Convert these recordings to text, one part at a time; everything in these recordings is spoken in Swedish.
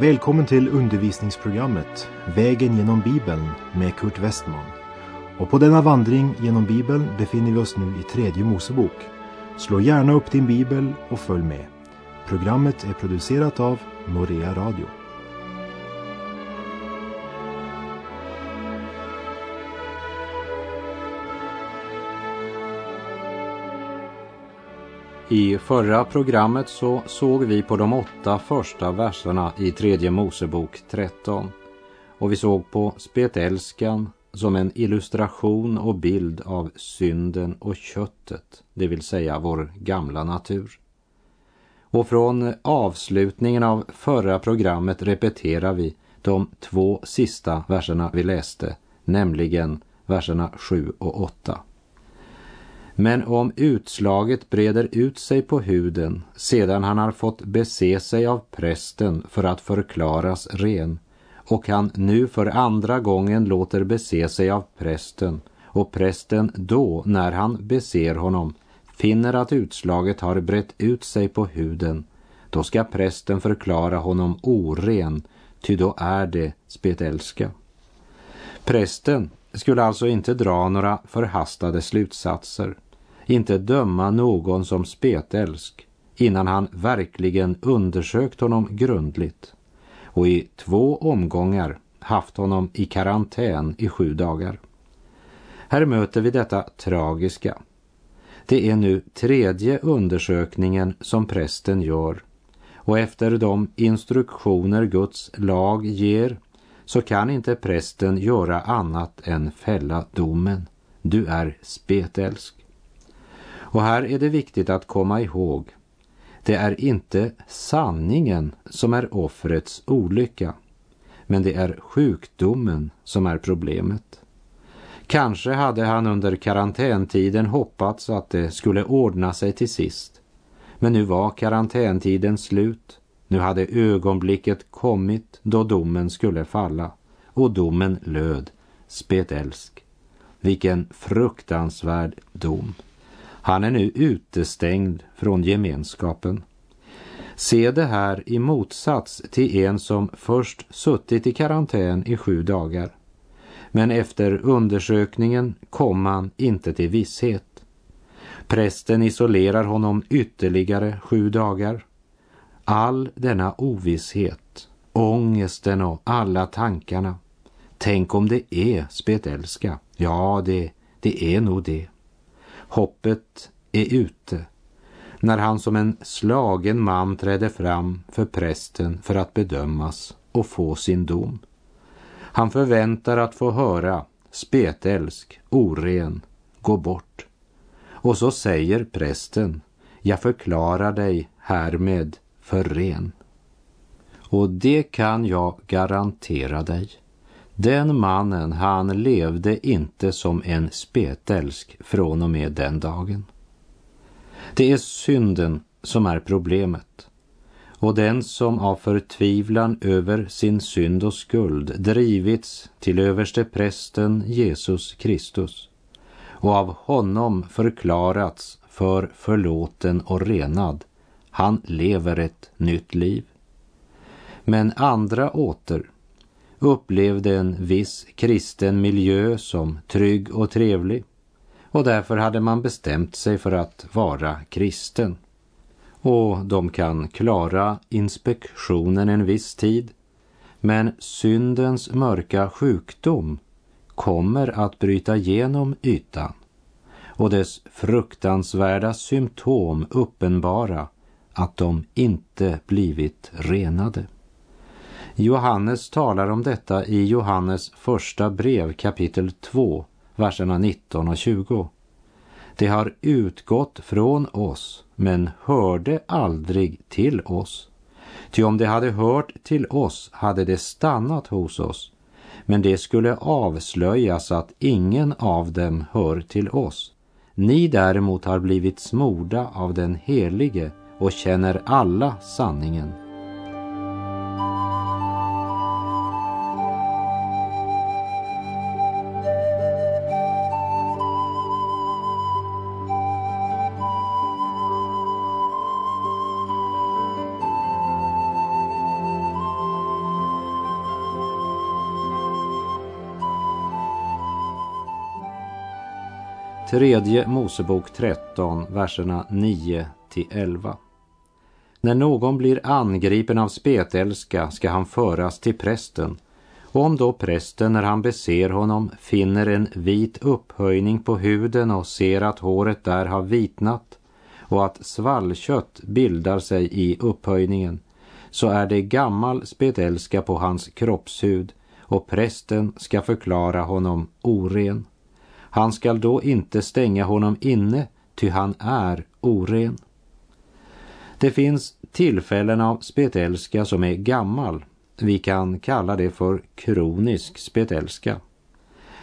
Välkommen till undervisningsprogrammet Vägen genom Bibeln med Kurt Westman. Och på denna vandring genom Bibeln befinner vi oss nu i tredje Mosebok. Slå gärna upp din bibel och följ med. Programmet är producerat av Norea Radio. I förra programmet så såg vi på de åtta första verserna i tredje Mosebok 13 och vi såg på spetälskan som en illustration och bild av synden och köttet, det vill säga vår gamla natur. Och från avslutningen av förra programmet repeterar vi de två sista verserna vi läste, nämligen verserna 7 och 8. Men om utslaget breder ut sig på huden sedan han har fått bese sig av prästen för att förklaras ren och han nu för andra gången låter bese sig av prästen och prästen då, när han beser honom, finner att utslaget har brett ut sig på huden, då ska prästen förklara honom oren, ty då är det spetälska. Prästen skulle alltså inte dra några förhastade slutsatser inte döma någon som spetälsk innan han verkligen undersökt honom grundligt och i två omgångar haft honom i karantän i sju dagar. Här möter vi detta tragiska. Det är nu tredje undersökningen som prästen gör och efter de instruktioner Guds lag ger så kan inte prästen göra annat än fälla domen. Du är spetälsk. Och här är det viktigt att komma ihåg, det är inte sanningen som är offrets olycka, men det är sjukdomen som är problemet. Kanske hade han under karantäntiden hoppats att det skulle ordna sig till sist. Men nu var karantäntiden slut. Nu hade ögonblicket kommit då domen skulle falla. Och domen löd spetälsk. Vilken fruktansvärd dom. Han är nu utestängd från gemenskapen. Se det här i motsats till en som först suttit i karantän i sju dagar. Men efter undersökningen kom han inte till visshet. Prästen isolerar honom ytterligare sju dagar. All denna ovisshet, ångesten och alla tankarna. Tänk om det är spetälska. Ja, det, det är nog det. Hoppet är ute när han som en slagen man träder fram för prästen för att bedömas och få sin dom. Han förväntar att få höra spetälsk, oren, gå bort. Och så säger prästen, jag förklarar dig härmed för ren. Och det kan jag garantera dig. Den mannen, han levde inte som en spetälsk från och med den dagen. Det är synden som är problemet. Och den som av förtvivlan över sin synd och skuld drivits till överste prästen Jesus Kristus och av honom förklarats för förlåten och renad, han lever ett nytt liv. Men andra åter upplevde en viss kristen miljö som trygg och trevlig och därför hade man bestämt sig för att vara kristen. Och de kan klara inspektionen en viss tid men syndens mörka sjukdom kommer att bryta igenom ytan och dess fruktansvärda symptom uppenbara att de inte blivit renade. Johannes talar om detta i Johannes första brev kapitel 2, verserna 19 och 20. Det har utgått från oss, men hörde aldrig till oss. Ty om det hade hört till oss hade det stannat hos oss, men det skulle avslöjas att ingen av dem hör till oss. Ni däremot har blivit smorda av den helige och känner alla sanningen. Tredje Mosebok 13, verserna 9 till 11. När någon blir angripen av spetälska ska han föras till prästen och om då prästen när han beser honom finner en vit upphöjning på huden och ser att håret där har vitnat och att svallkött bildar sig i upphöjningen så är det gammal spetälska på hans kroppshud och prästen ska förklara honom oren. Han skall då inte stänga honom inne, ty han är oren. Det finns tillfällen av spetälska som är gammal. Vi kan kalla det för kronisk spetälska.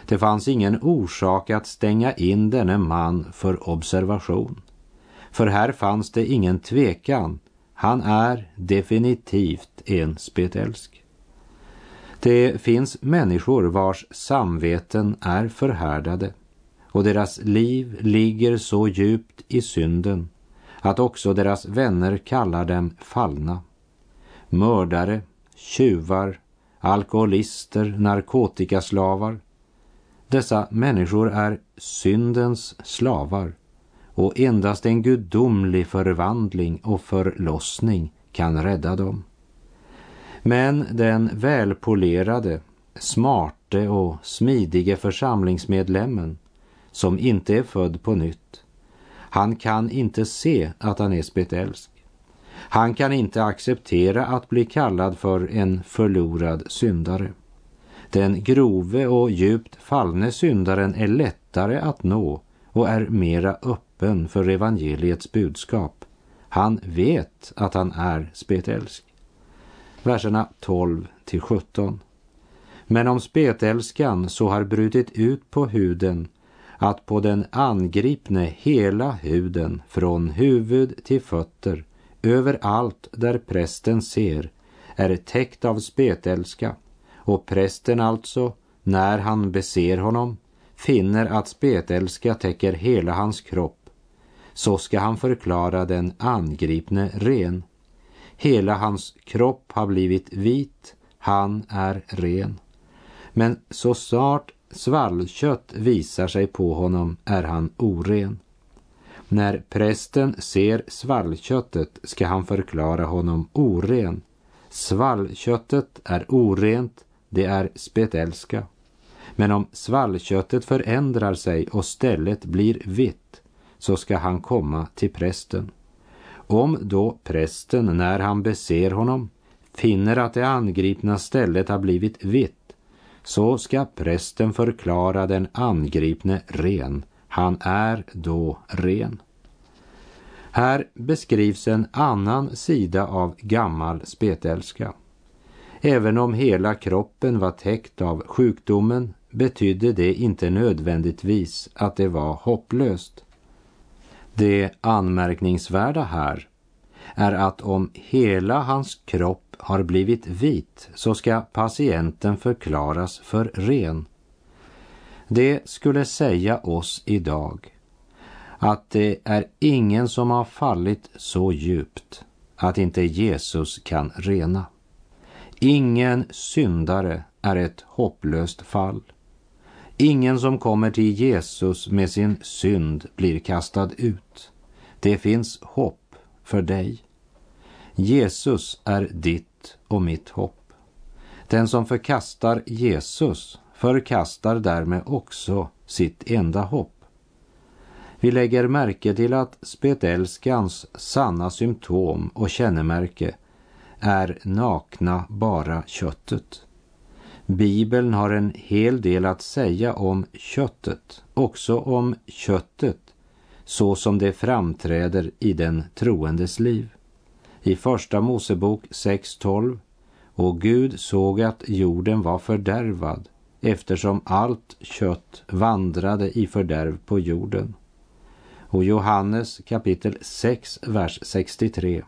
Det fanns ingen orsak att stänga in denne man för observation. För här fanns det ingen tvekan. Han är definitivt en spetälsk. Det finns människor vars samveten är förhärdade och deras liv ligger så djupt i synden att också deras vänner kallar dem fallna. Mördare, tjuvar, alkoholister, narkotikaslavar. Dessa människor är syndens slavar och endast en gudomlig förvandling och förlossning kan rädda dem. Men den välpolerade, smarte och smidige församlingsmedlemmen som inte är född på nytt, han kan inte se att han är spetälsk. Han kan inte acceptera att bli kallad för en förlorad syndare. Den grove och djupt fallne syndaren är lättare att nå och är mera öppen för evangeliets budskap. Han vet att han är spetälsk verserna 12 till 17. Men om spetälskan så har brutit ut på huden att på den angripne hela huden från huvud till fötter överallt där prästen ser är täckt av spetälska. Och prästen alltså, när han beser honom, finner att spetälska täcker hela hans kropp, så ska han förklara den angripne ren. Hela hans kropp har blivit vit, han är ren. Men så snart svallkött visar sig på honom är han oren. När prästen ser svallköttet ska han förklara honom oren. Svallköttet är orent, det är spetälska. Men om svallköttet förändrar sig och stället blir vitt så ska han komma till prästen. Om då prästen när han beser honom finner att det angripna stället har blivit vitt så ska prästen förklara den angripne ren. Han är då ren. Här beskrivs en annan sida av gammal spetälska. Även om hela kroppen var täckt av sjukdomen betydde det inte nödvändigtvis att det var hopplöst. Det anmärkningsvärda här är att om hela hans kropp har blivit vit så ska patienten förklaras för ren. Det skulle säga oss idag att det är ingen som har fallit så djupt att inte Jesus kan rena. Ingen syndare är ett hopplöst fall. Ingen som kommer till Jesus med sin synd blir kastad ut. Det finns hopp för dig. Jesus är ditt och mitt hopp. Den som förkastar Jesus förkastar därmed också sitt enda hopp. Vi lägger märke till att spetälskans sanna symptom och kännemärke är nakna bara köttet. Bibeln har en hel del att säga om köttet, också om köttet så som det framträder i den troendes liv. I Första Mosebok 6.12 och Gud såg att jorden var fördärvad eftersom allt kött vandrade i fördärv på jorden. Och Johannes kapitel 6, vers 63.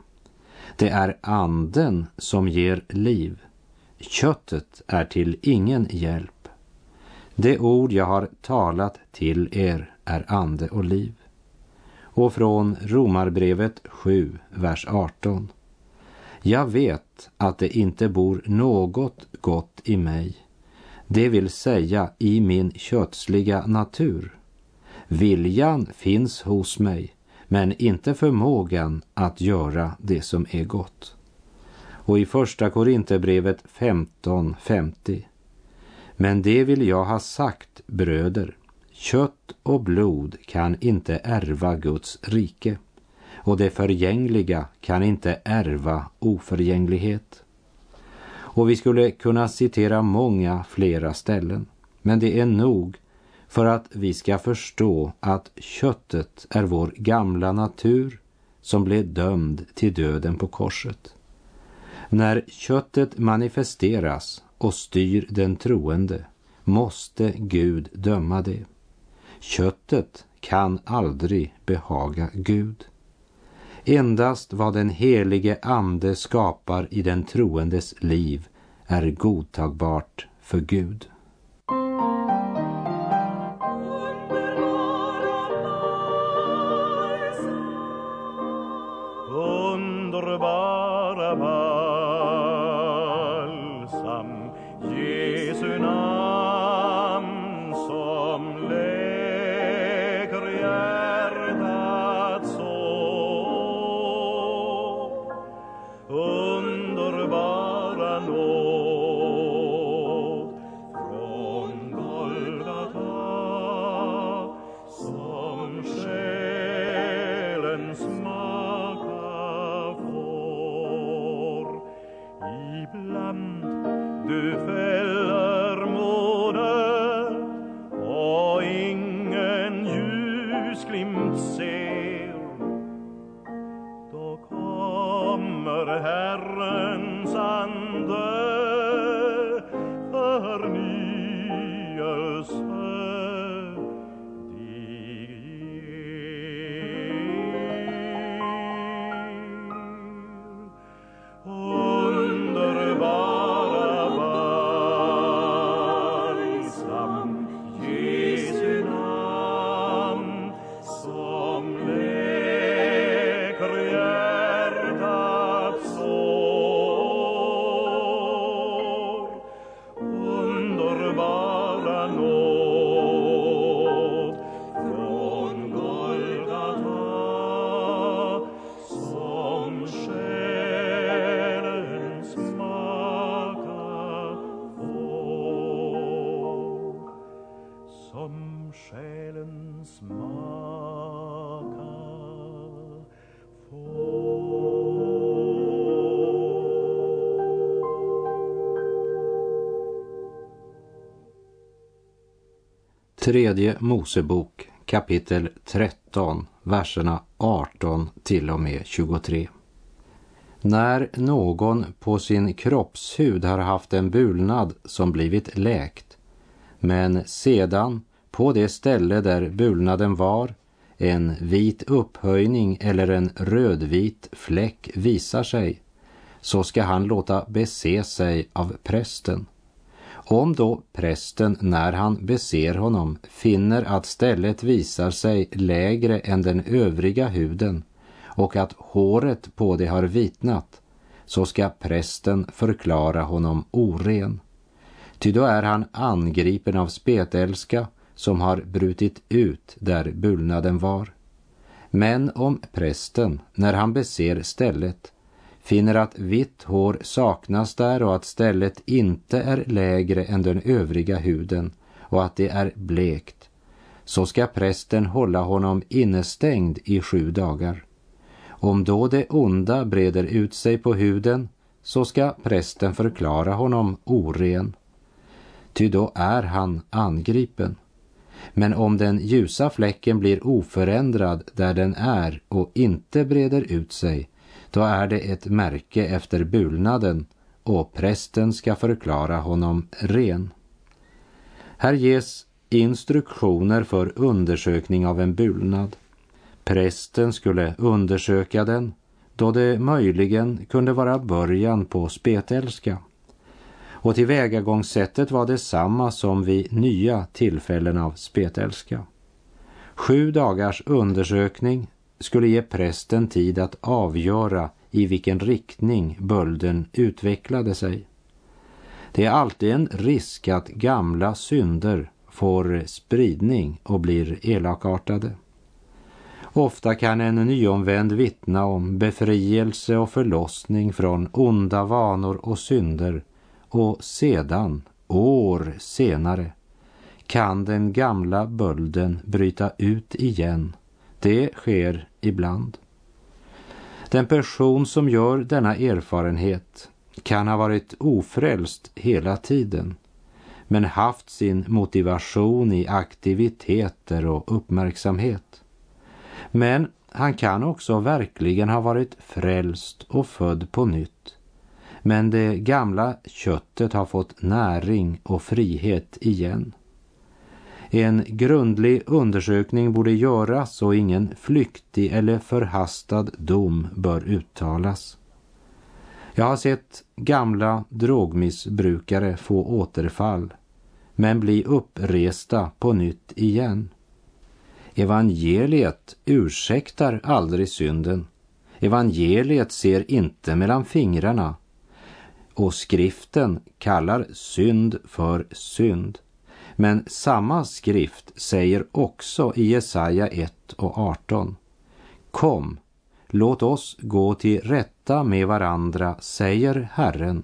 Det är anden som ger liv Köttet är till ingen hjälp. Det ord jag har talat till er är ande och liv. Och från Romarbrevet 7, vers 18. Jag vet att det inte bor något gott i mig, det vill säga i min kötsliga natur. Viljan finns hos mig, men inte förmågan att göra det som är gott. Och i första Korinthierbrevet 15.50. Men det vill jag ha sagt, bröder, kött och blod kan inte ärva Guds rike och det förgängliga kan inte ärva oförgänglighet. Och vi skulle kunna citera många flera ställen, men det är nog för att vi ska förstå att köttet är vår gamla natur som blev dömd till döden på korset. När köttet manifesteras och styr den troende måste Gud döma det. Köttet kan aldrig behaga Gud. Endast vad den helige Ande skapar i den troendes liv är godtagbart för Gud. Tredje Mosebok kapitel 13, verserna 18 till och med 23. När någon på sin kroppshud har haft en bulnad som blivit läkt, men sedan på det ställe där bulnaden var en vit upphöjning eller en rödvit fläck visar sig, så ska han låta bese sig av prästen om då prästen när han beser honom finner att stället visar sig lägre än den övriga huden och att håret på det har vitnat, så ska prästen förklara honom oren. Ty då är han angripen av spetälska som har brutit ut där bullnaden var. Men om prästen, när han beser stället, finner att vitt hår saknas där och att stället inte är lägre än den övriga huden och att det är blekt, så ska prästen hålla honom innestängd i sju dagar. Om då det onda breder ut sig på huden, så ska prästen förklara honom oren, ty då är han angripen. Men om den ljusa fläcken blir oförändrad där den är och inte breder ut sig, då är det ett märke efter bulnaden och prästen ska förklara honom ren. Här ges instruktioner för undersökning av en bulnad. Prästen skulle undersöka den då det möjligen kunde vara början på spetälska. Och tillvägagångssättet var detsamma som vid nya tillfällen av spetälska. Sju dagars undersökning skulle ge prästen tid att avgöra i vilken riktning bölden utvecklade sig. Det är alltid en risk att gamla synder får spridning och blir elakartade. Ofta kan en nyomvänd vittna om befrielse och förlossning från onda vanor och synder och sedan, år senare, kan den gamla bölden bryta ut igen. Det sker ibland. Den person som gör denna erfarenhet kan ha varit ofrälst hela tiden men haft sin motivation i aktiviteter och uppmärksamhet. Men han kan också verkligen ha varit frälst och född på nytt. Men det gamla köttet har fått näring och frihet igen. En grundlig undersökning borde göras och ingen flyktig eller förhastad dom bör uttalas. Jag har sett gamla drogmissbrukare få återfall men bli uppresta på nytt igen. Evangeliet ursäktar aldrig synden. Evangeliet ser inte mellan fingrarna. Och skriften kallar synd för synd. Men samma skrift säger också i Jesaja 1 och 18. Kom, låt oss gå till rätta med varandra, säger Herren.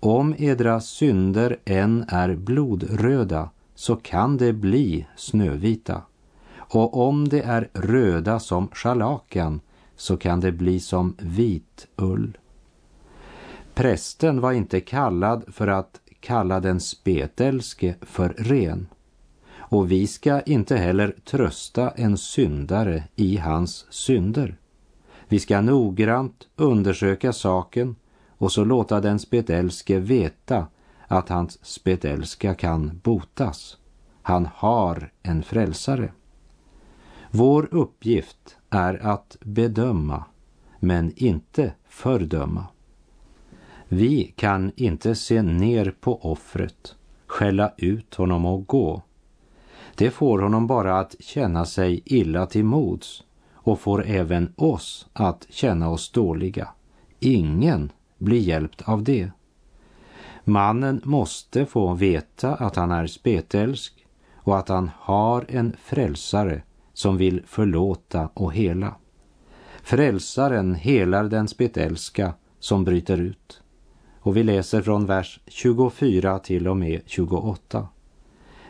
Om edra synder än är blodröda så kan det bli snövita. Och om det är röda som scharlakan så kan det bli som vit ull. Prästen var inte kallad för att kalla den spetälske för ren. Och vi ska inte heller trösta en syndare i hans synder. Vi ska noggrant undersöka saken och så låta den spetälske veta att hans spetälska kan botas. Han har en frälsare. Vår uppgift är att bedöma, men inte fördöma. Vi kan inte se ner på offret, skälla ut honom och gå. Det får honom bara att känna sig illa till mods och får även oss att känna oss dåliga. Ingen blir hjälpt av det. Mannen måste få veta att han är spetälsk och att han har en frälsare som vill förlåta och hela. Frälsaren helar den spetälska som bryter ut. Och vi läser från vers 24 till och med 28.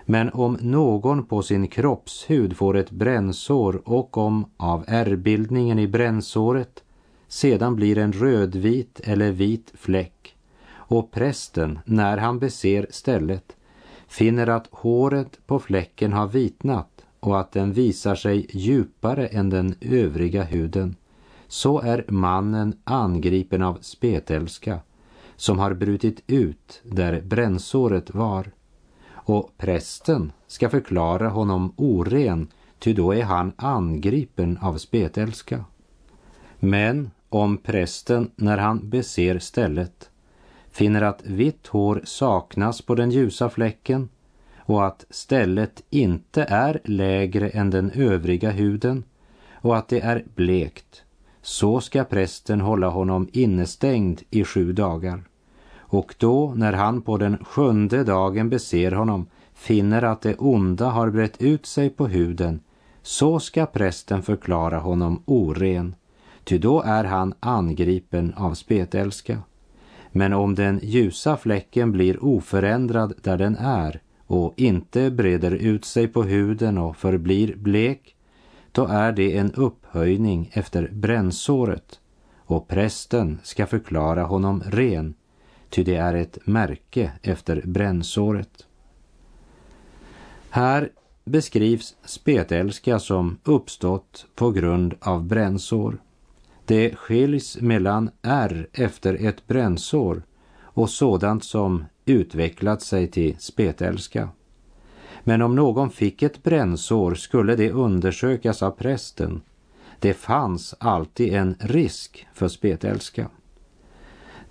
Men om någon på sin kroppshud får ett brännsår och om av ärrbildningen i brännsåret sedan blir en rödvit eller vit fläck. Och prästen, när han beser stället, finner att håret på fläcken har vitnat och att den visar sig djupare än den övriga huden, så är mannen angripen av spetälska som har brutit ut där brännsåret var. Och prästen ska förklara honom oren, ty då är han angripen av spetälska. Men om prästen när han beser stället finner att vitt hår saknas på den ljusa fläcken och att stället inte är lägre än den övriga huden och att det är blekt, så ska prästen hålla honom innestängd i sju dagar. Och då, när han på den sjunde dagen beser honom, finner att det onda har brett ut sig på huden, så ska prästen förklara honom oren ty då är han angripen av spetälska. Men om den ljusa fläcken blir oförändrad där den är och inte breder ut sig på huden och förblir blek, då är det en upphöjning efter brännsåret och prästen ska förklara honom ren, ty det är ett märke efter brännsåret. Här beskrivs spetälska som uppstått på grund av brännsår. Det skiljs mellan R efter ett brännsår och sådant som utvecklat sig till spetälska. Men om någon fick ett brännsår skulle det undersökas av prästen. Det fanns alltid en risk för spetälska.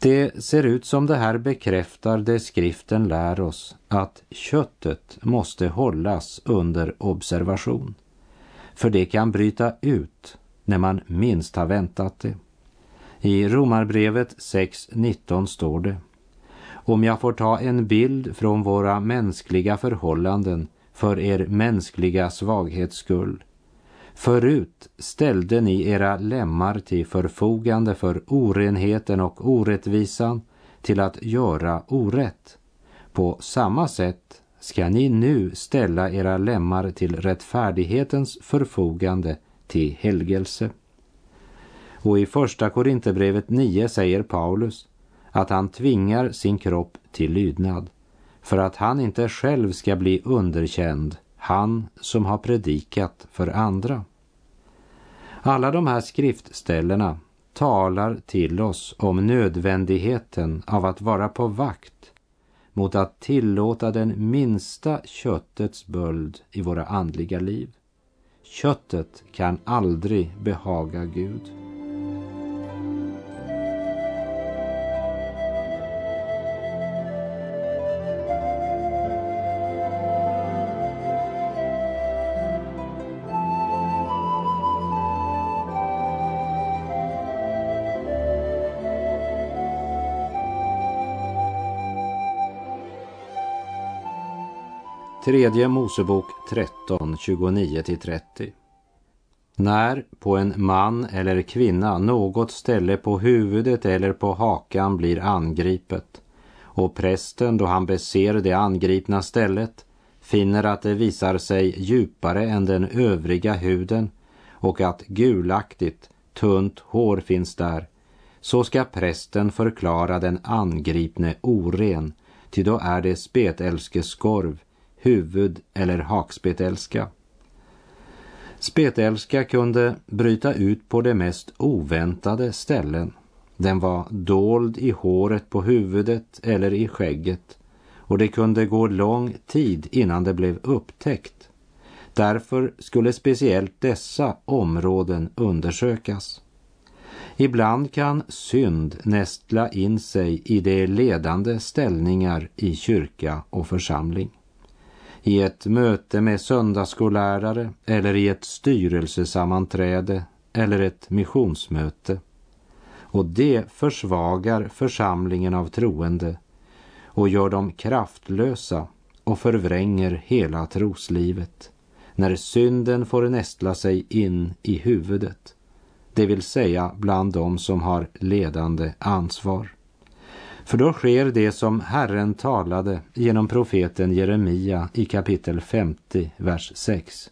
Det ser ut som det här bekräftar det skriften lär oss, att köttet måste hållas under observation. För det kan bryta ut när man minst har väntat det. I Romarbrevet 6.19 står det Om jag får ta en bild från våra mänskliga förhållanden för er mänskliga svaghets skull. Förut ställde ni era lemmar till förfogande för orenheten och orättvisan till att göra orätt. På samma sätt ska ni nu ställa era lemmar till rättfärdighetens förfogande till helgelse. Och i första Korinthierbrevet 9 säger Paulus att han tvingar sin kropp till lydnad för att han inte själv ska bli underkänd, han som har predikat för andra. Alla de här skriftställena talar till oss om nödvändigheten av att vara på vakt mot att tillåta den minsta köttets böld i våra andliga liv. Köttet kan aldrig behaga Gud. Tredje Mosebok 13, 29-30. När på en man eller kvinna något ställe på huvudet eller på hakan blir angripet och prästen då han beser det angripna stället finner att det visar sig djupare än den övriga huden och att gulaktigt, tunt hår finns där, så ska prästen förklara den angripne oren, ty då är det spetälskeskorv huvud eller hakspetälska. Spetälska kunde bryta ut på de mest oväntade ställen. Den var dold i håret på huvudet eller i skägget och det kunde gå lång tid innan det blev upptäckt. Därför skulle speciellt dessa områden undersökas. Ibland kan synd nästla in sig i de ledande ställningar i kyrka och församling i ett möte med söndagsskollärare eller i ett styrelsesammanträde eller ett missionsmöte. Och det försvagar församlingen av troende och gör dem kraftlösa och förvränger hela troslivet när synden får nästla sig in i huvudet, det vill säga bland dem som har ledande ansvar. För då sker det som Herren talade genom profeten Jeremia i kapitel 50, vers 6.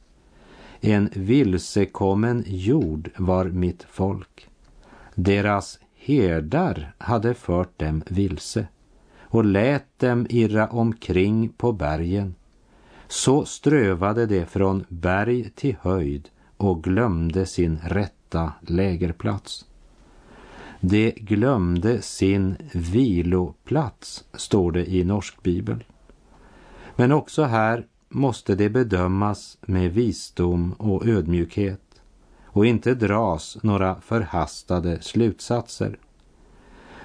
En vilsekommen jord var mitt folk. Deras herdar hade fört dem vilse och lät dem irra omkring på bergen. Så strövade de från berg till höjd och glömde sin rätta lägerplats. De glömde sin viloplats, står det i norsk bibel. Men också här måste det bedömas med visdom och ödmjukhet och inte dras några förhastade slutsatser.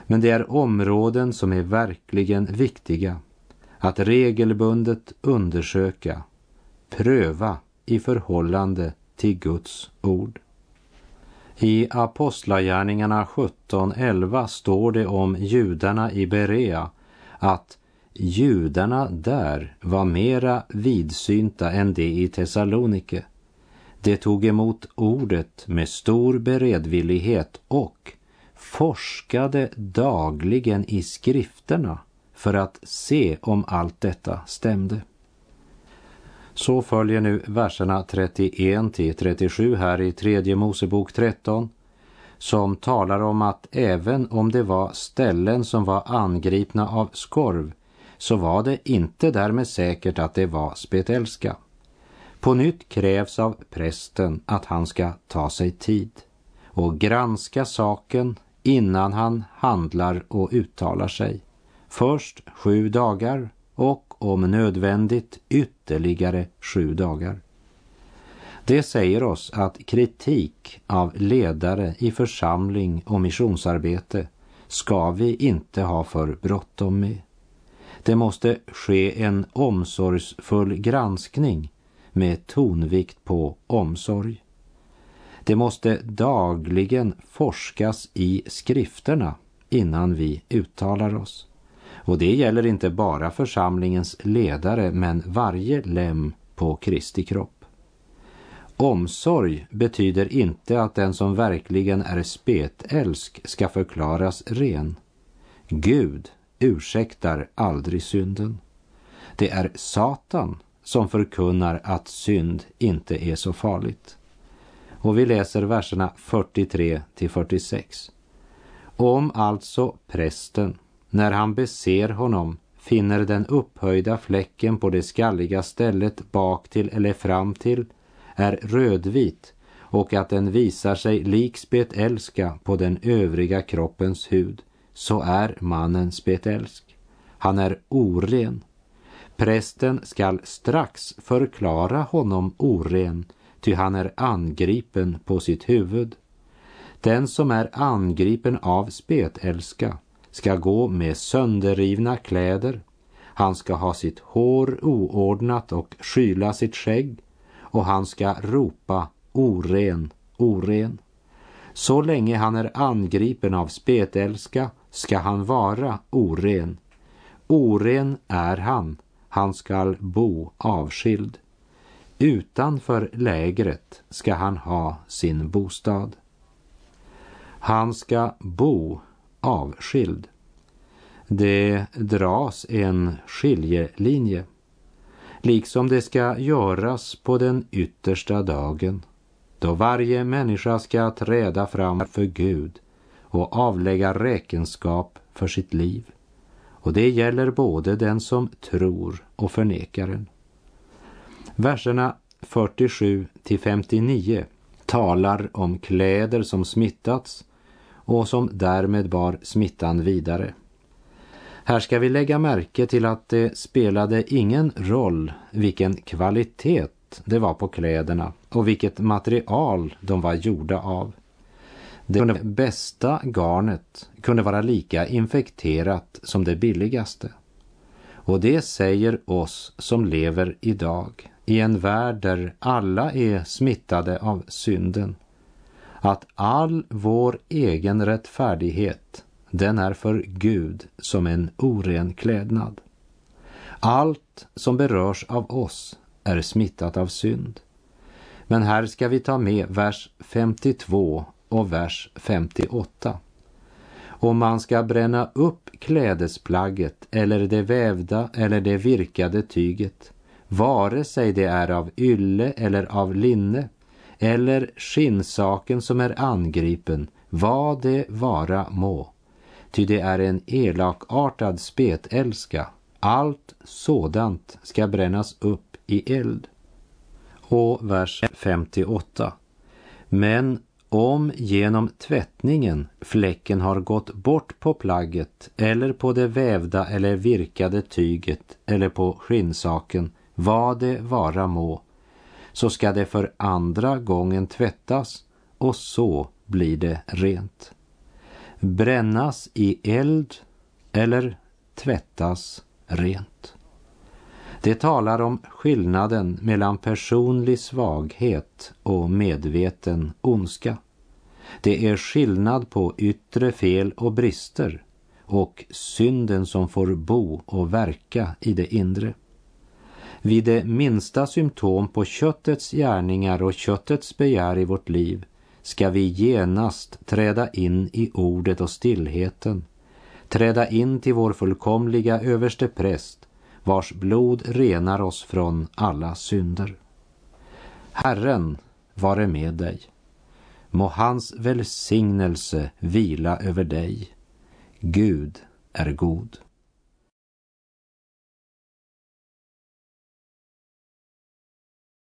Men det är områden som är verkligen viktiga att regelbundet undersöka, pröva i förhållande till Guds ord. I Apostlagärningarna 17.11 står det om judarna i Berea att judarna där var mera vidsynta än de i Thessalonike. De tog emot ordet med stor beredvillighet och forskade dagligen i skrifterna för att se om allt detta stämde. Så följer nu verserna 31 till 37 här i tredje Mosebok 13 som talar om att även om det var ställen som var angripna av skorv så var det inte därmed säkert att det var spetälska. På nytt krävs av prästen att han ska ta sig tid och granska saken innan han handlar och uttalar sig. Först sju dagar och om nödvändigt ytterligare sju dagar. Det säger oss att kritik av ledare i församling och missionsarbete ska vi inte ha för bråttom med. Det måste ske en omsorgsfull granskning med tonvikt på omsorg. Det måste dagligen forskas i skrifterna innan vi uttalar oss. Och det gäller inte bara församlingens ledare men varje lem på Kristi kropp. Omsorg betyder inte att den som verkligen är spetälsk ska förklaras ren. Gud ursäktar aldrig synden. Det är Satan som förkunnar att synd inte är så farligt. Och vi läser verserna 43 till 46. Om alltså prästen, när han beser honom, finner den upphöjda fläcken på det skalliga stället bak till eller fram till är rödvit och att den visar sig lik spetälska på den övriga kroppens hud, så är mannen spetälsk. Han är oren. Prästen skall strax förklara honom oren, ty han är angripen på sitt huvud. Den som är angripen av spetälska ska gå med sönderrivna kläder. Han ska ha sitt hår oordnat och skyla sitt skägg och han ska ropa oren, oren. Så länge han är angripen av spetälska ska han vara oren. Oren är han, han skall bo avskild. Utanför lägret ska han ha sin bostad. Han ska bo avskild. Det dras en skiljelinje, liksom det ska göras på den yttersta dagen, då varje människa ska träda fram för Gud och avlägga räkenskap för sitt liv. Och det gäller både den som tror och förnekaren. Verserna 47 till 59 talar om kläder som smittats och som därmed bar smittan vidare. Här ska vi lägga märke till att det spelade ingen roll vilken kvalitet det var på kläderna och vilket material de var gjorda av. Det bästa garnet kunde vara lika infekterat som det billigaste. Och det säger oss som lever idag i en värld där alla är smittade av synden att all vår egen rättfärdighet, den är för Gud som en oren klädnad. Allt som berörs av oss är smittat av synd. Men här ska vi ta med vers 52 och vers 58. Om man ska bränna upp klädesplagget eller det vävda eller det virkade tyget, vare sig det är av ylle eller av linne, eller skinnsaken som är angripen, vad det vara må. Ty det är en elakartad spetälska. Allt sådant ska brännas upp i eld. Och vers 58. Men om genom tvättningen fläcken har gått bort på plagget eller på det vävda eller virkade tyget eller på skinnsaken, vad det vara må, så ska det för andra gången tvättas och så blir det rent. Brännas i eld eller tvättas rent. Det talar om skillnaden mellan personlig svaghet och medveten ondska. Det är skillnad på yttre fel och brister och synden som får bo och verka i det inre. Vid det minsta symptom på köttets gärningar och köttets begär i vårt liv ska vi genast träda in i ordet och stillheten, träda in till vår fullkomliga överste präst, vars blod renar oss från alla synder. Herren vare med dig. Må hans välsignelse vila över dig. Gud är god.